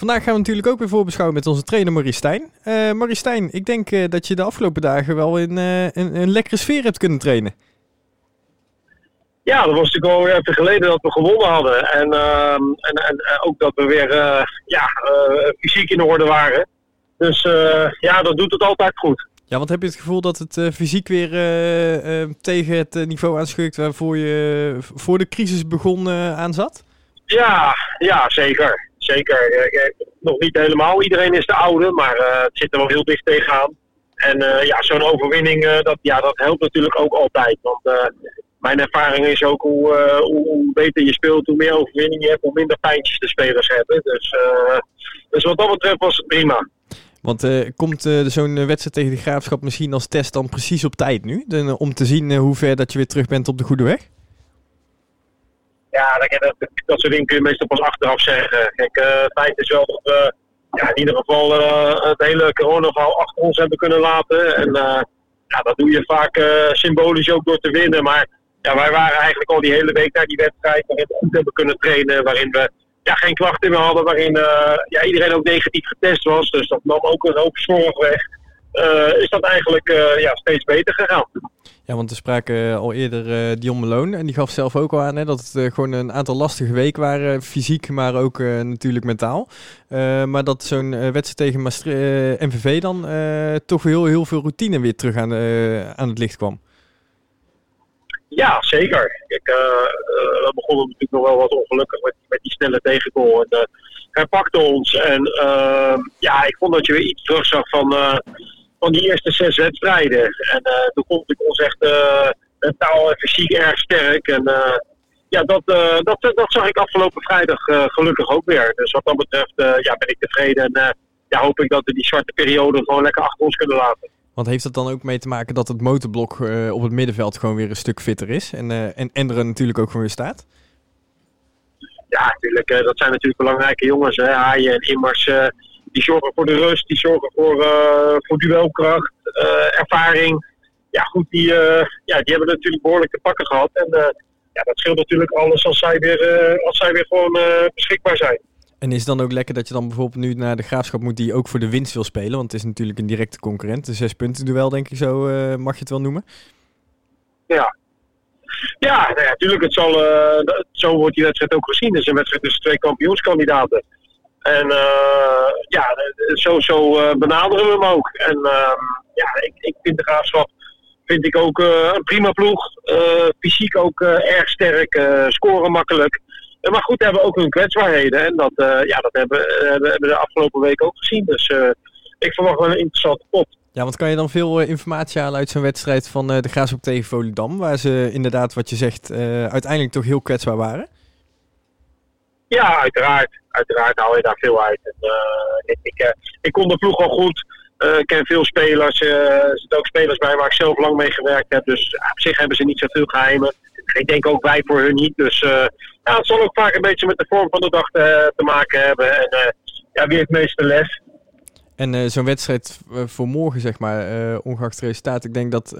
Vandaag gaan we natuurlijk ook weer voorbeschouwen met onze trainer Marie Stijn. Uh, Marie Stijn, ik denk uh, dat je de afgelopen dagen wel in uh, een, een, lekkere sfeer hebt kunnen trainen. Ja, dat was natuurlijk al even geleden dat we gewonnen hadden. En, ehm, en, en ook dat we weer ja, fysiek in orde waren. Dus ja, dat doet het altijd goed. Ja, want heb je het gevoel dat het fysiek weer tegen het niveau aanschuikt waarvoor je voor de crisis begon aan zat? Ja, ja, zeker. Zeker. nog niet helemaal. Iedereen is de oude, maar uh, het zit er wel heel dicht tegenaan. En uh, ja, zo'n overwinning, uh, dat, ja, dat helpt natuurlijk ook altijd. Want mijn ervaring is ook hoe, hoe, hoe, beter je speelt, hoe meer overwinning je hebt, hoe minder pijntjes de spelers hebben. Dus, dus wat dat betreft was het prima. Want komt zo'n wedstrijd tegen de Graafschap misschien als test dan precies op tijd nu? om te zien hoe ver dat je weer terug bent op de goede weg? Ja, dat, dat, soort dingen kun je meestal pas achteraf zeggen. Kijk, uh, het feit is wel dat we ja, in ieder geval uh, het hele coronaval achter ons hebben kunnen laten. En uh, ja, dat doe je vaak symbolisch ook door te winnen. Maar ja, wij waren eigenlijk al die hele week naar die wedstrijd waarin we goed hebben kunnen trainen. Waarin we ja, geen klachten meer hadden. Waarin ja, iedereen ook negatief getest was. Dus dat nam ook een hoop zorg weg. Is dat eigenlijk ja, steeds beter gegaan. Ja, want we spraken eh, al eerder Dion Meloon en die gaf zelf ook al aan hè, dat het gewoon een aantal lastige weken waren, fysiek, maar ook natuurlijk mentaal. maar dat zo'n wedstrijd tegen MVV dan toch heel, heel veel routine weer terug aan, aan het licht kwam. Ja, zeker. We begonnen natuurlijk nog wel wat ongelukkig met, met die snelle tegengoal. En, hij pakte ons en ja, ik vond dat je weer iets terug zag van van die eerste zes wedstrijden. En uh, toen vond ik ons echt uh, mentaal en fysiek erg sterk. En uh, ja, dat, dat, dat zag ik afgelopen vrijdag gelukkig ook weer. Dus wat dat betreft ja, ben ik tevreden. En ja, hoop ik dat we die zwarte periode gewoon lekker achter ons kunnen laten. Want heeft dat dan ook mee te maken dat het motorblok op het middenveld gewoon weer een stuk fitter is? En, en Enderen natuurlijk ook gewoon weer staat? Ja, natuurlijk. dat zijn natuurlijk belangrijke jongens. Hè. Haaien en Immers die zorgen voor de rust, die zorgen voor, uh, voor duelkracht, uh, ervaring. Ja, goed, die, uh, ja, die hebben natuurlijk behoorlijk te pakken gehad. En ja, dat scheelt natuurlijk alles als zij weer, als zij weer gewoon beschikbaar zijn. En is het dan ook lekker dat je dan bijvoorbeeld nu naar de graafschap moet die ook voor de winst wil spelen? Want het is natuurlijk een directe concurrent. Een zes punten duel, denk ik zo, mag je het wel noemen? Ja. Ja, nou ja, natuurlijk. Het zal, zo wordt die wedstrijd ook gezien. Het is een wedstrijd tussen twee kampioenskandidaten. En uh, ja, zo, zo uh, benaderen we hem ook. En uh, ja, ik, ik vind de graafschap vind ik ook uh, een prima ploeg. fysiek ook erg sterk, scoren makkelijk. Maar goed, hebben ook hun kwetsbaarheden. En dat, ja, dat hebben, hebben we de afgelopen week ook gezien. Dus ik verwacht wel een interessante pot. Ja, want kan je dan veel informatie halen uit zo'n wedstrijd van de Graafschap tegen Volendam? Waar ze inderdaad, wat je zegt, uiteindelijk toch heel kwetsbaar waren? Ja, uiteraard. Uiteraard haal je daar veel uit. En, uh, ik, ik, uh, ik kon de ploeg al goed. Uh, ik ken veel spelers. er zitten ook spelers bij waar ik zelf lang mee gewerkt heb. Dus op zich hebben ze niet zoveel geheimen. ik denk ook wij voor hun niet. Dus ja, het zal ook vaak een beetje met de vorm van de dag te, te maken hebben. En ja, wie heeft meeste les? En uh, zo'n wedstrijd uh, voor morgen, zeg maar, uh, ongeacht het resultaat. Ik denk dat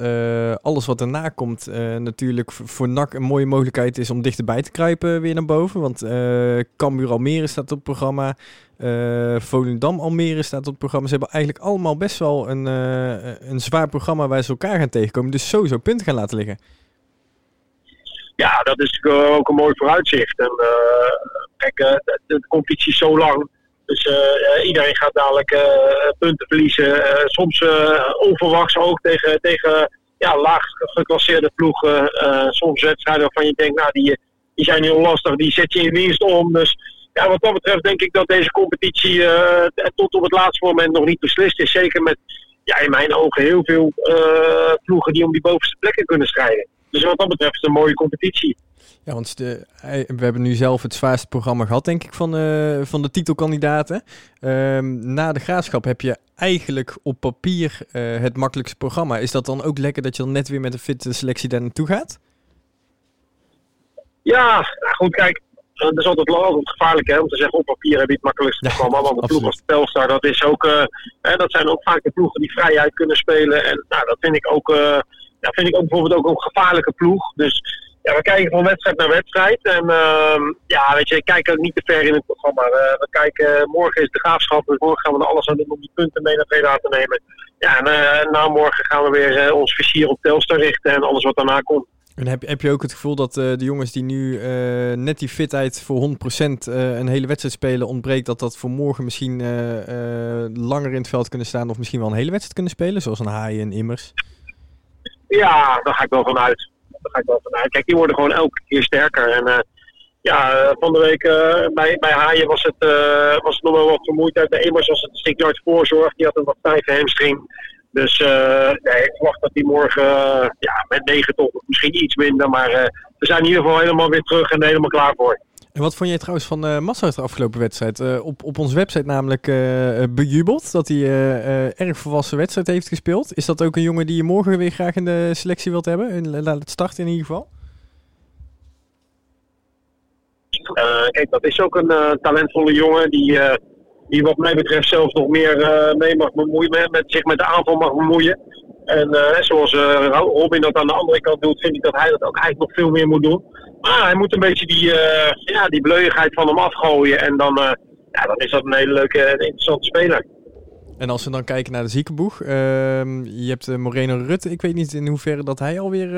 alles wat erna komt natuurlijk voor NAC een mooie mogelijkheid is om dichterbij te kruipen weer naar boven. Want Cambuur Almere staat op het programma. Volendam Almere staat op programma. Ze hebben eigenlijk allemaal best wel een, een zwaar programma waar ze elkaar gaan tegenkomen. Dus sowieso punten gaan laten liggen. Ja, dat is ook een mooi vooruitzicht. En kijk, de, de competitie is zo lang dus uh, iedereen gaat dadelijk uh, punten verliezen. Soms onverwachts ook tegen, tegen ja, laag geclasseerde ploegen. soms wedstrijden waarvan je denkt, nou die, die zijn heel lastig, die zet je in winst om. Dus ja, wat dat betreft denk ik dat deze competitie tot op het laatste moment nog niet beslist is. Zeker met ja, in mijn ogen heel veel ploegen die om die bovenste plekken kunnen strijden. Dus wat dat betreft is het een mooie competitie. Ja, want de, we hebben nu zelf het zwaarste programma gehad, denk ik, van, uh, van de titelkandidaten. Um, na de graafschap heb je eigenlijk op papier uh, het makkelijkste programma. Is dat dan ook lekker dat je dan net weer met een fitte selectie daar naartoe gaat? Ja, nou goed, kijk, dat is altijd, altijd gevaarlijk hè, om te zeggen op papier heb je het makkelijkste ja, programma. Want de ploeg als Telstar, dat, is ook, uh, hè, dat zijn ook vaak de ploegen die vrijheid kunnen spelen. En nou, dat vind ik ook, ja, vind ik ook bijvoorbeeld ook een gevaarlijke ploeg. Dus ja, we kijken van wedstrijd naar wedstrijd. En uh, ja, weet je, ik kijk ook niet te ver in het programma. Uh, we kijken, morgen is de graafschap, dus morgen gaan we er alles aan doen om die punten mee naar Breda te nemen. Ja, en uh, na morgen gaan we weer ons vizier op Telstar richten en alles wat daarna komt. En heb, heb je ook het gevoel dat de jongens die nu net die fitheid voor 100% een hele wedstrijd spelen ontbreekt, dat dat voor morgen misschien langer in het veld kunnen staan of misschien wel een hele wedstrijd kunnen spelen, zoals een Haaien en Immers? Ja, daar ga ik wel vanuit daar ga ik wel vanuit. Kijk, die worden gewoon elke keer sterker. En uh, ja, van de week uh, bij, bij Haaien was het, uh, was nog wel wat vermoeidheid. Bij Emos was het een stukje voorzorg. Die had een wat stijve hamstring. Dus nee, ik verwacht dat die morgen ja, met 9 toch misschien iets minder. Maar we zijn in ieder geval helemaal weer terug en helemaal klaar voor. En wat vond jij trouwens van uh, Massa uit de afgelopen wedstrijd? Uh, op, op onze website namelijk uh, bejubeld dat hij erg volwassen wedstrijd heeft gespeeld. Is dat ook een jongen die je morgen weer graag in de selectie wilt hebben? Laat het starten in ieder geval. kijk, dat is ook een talentvolle jongen die, die wat mij betreft zelf nog meer mee mag bemoeien, met, met, zich met de aanval mag bemoeien. En zoals Robin dat aan de andere kant doet, vind ik dat hij dat ook eigenlijk nog veel meer moet doen. Maar hij moet een beetje die, uh, ja, die bleuigheid van hem afgooien. En dan, uh, ja, dan is dat een hele leuke en interessante speler. En als we dan kijken naar de ziekenboeg. Uh, je hebt uh, Moreno Rutte. Ik weet niet in hoeverre dat hij alweer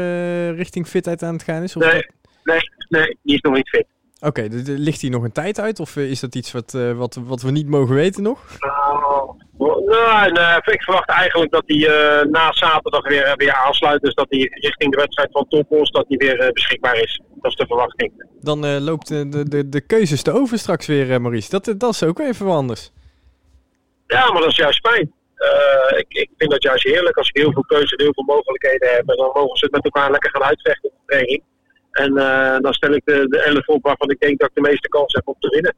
richting fitheid aan het gaan is. Of nee, nee, nee, die is nog niet fit. Oké, okay, ligt hij nog een tijd uit? Of is dat iets wat, wat, wat we niet mogen weten nog? Nou, nee, nee, ik verwacht eigenlijk dat hij na zaterdag weer, weer aansluit. Dus dat hij richting de wedstrijd van Topos dat hij weer beschikbaar is. Dat is de verwachting. Dan uh, loopt de, de, de keuzes te over straks weer, Maurice. Dat, dat is ook even wat anders. Ja, maar dat is juist fijn. Ik, ik vind dat juist heerlijk als ik heel veel keuzes en heel veel mogelijkheden heb. En dan mogen ze het met elkaar lekker gaan uitvechten op de training. En dan stel ik de, de 11 op waarvan ik denk dat ik de meeste kans heb om te winnen.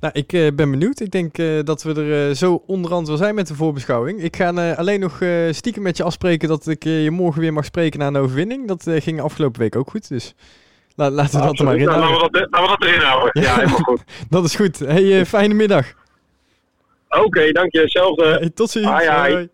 Nou, ik uh, ben benieuwd. Ik denk uh, dat we er uh, zo onderhand wel zijn met de voorbeschouwing. Ik ga alleen nog stiekem met je afspreken dat ik je morgen weer mag spreken na een overwinning. Dat ging afgelopen week ook goed, dus la laten we dat er maar in nou, houden. Laten we dat, erin houden. Ja, helemaal goed. dat is goed. Hey, fijne middag. Oké, okay, dank je. Hetzelfde. Hey, tot ziens. Hoi.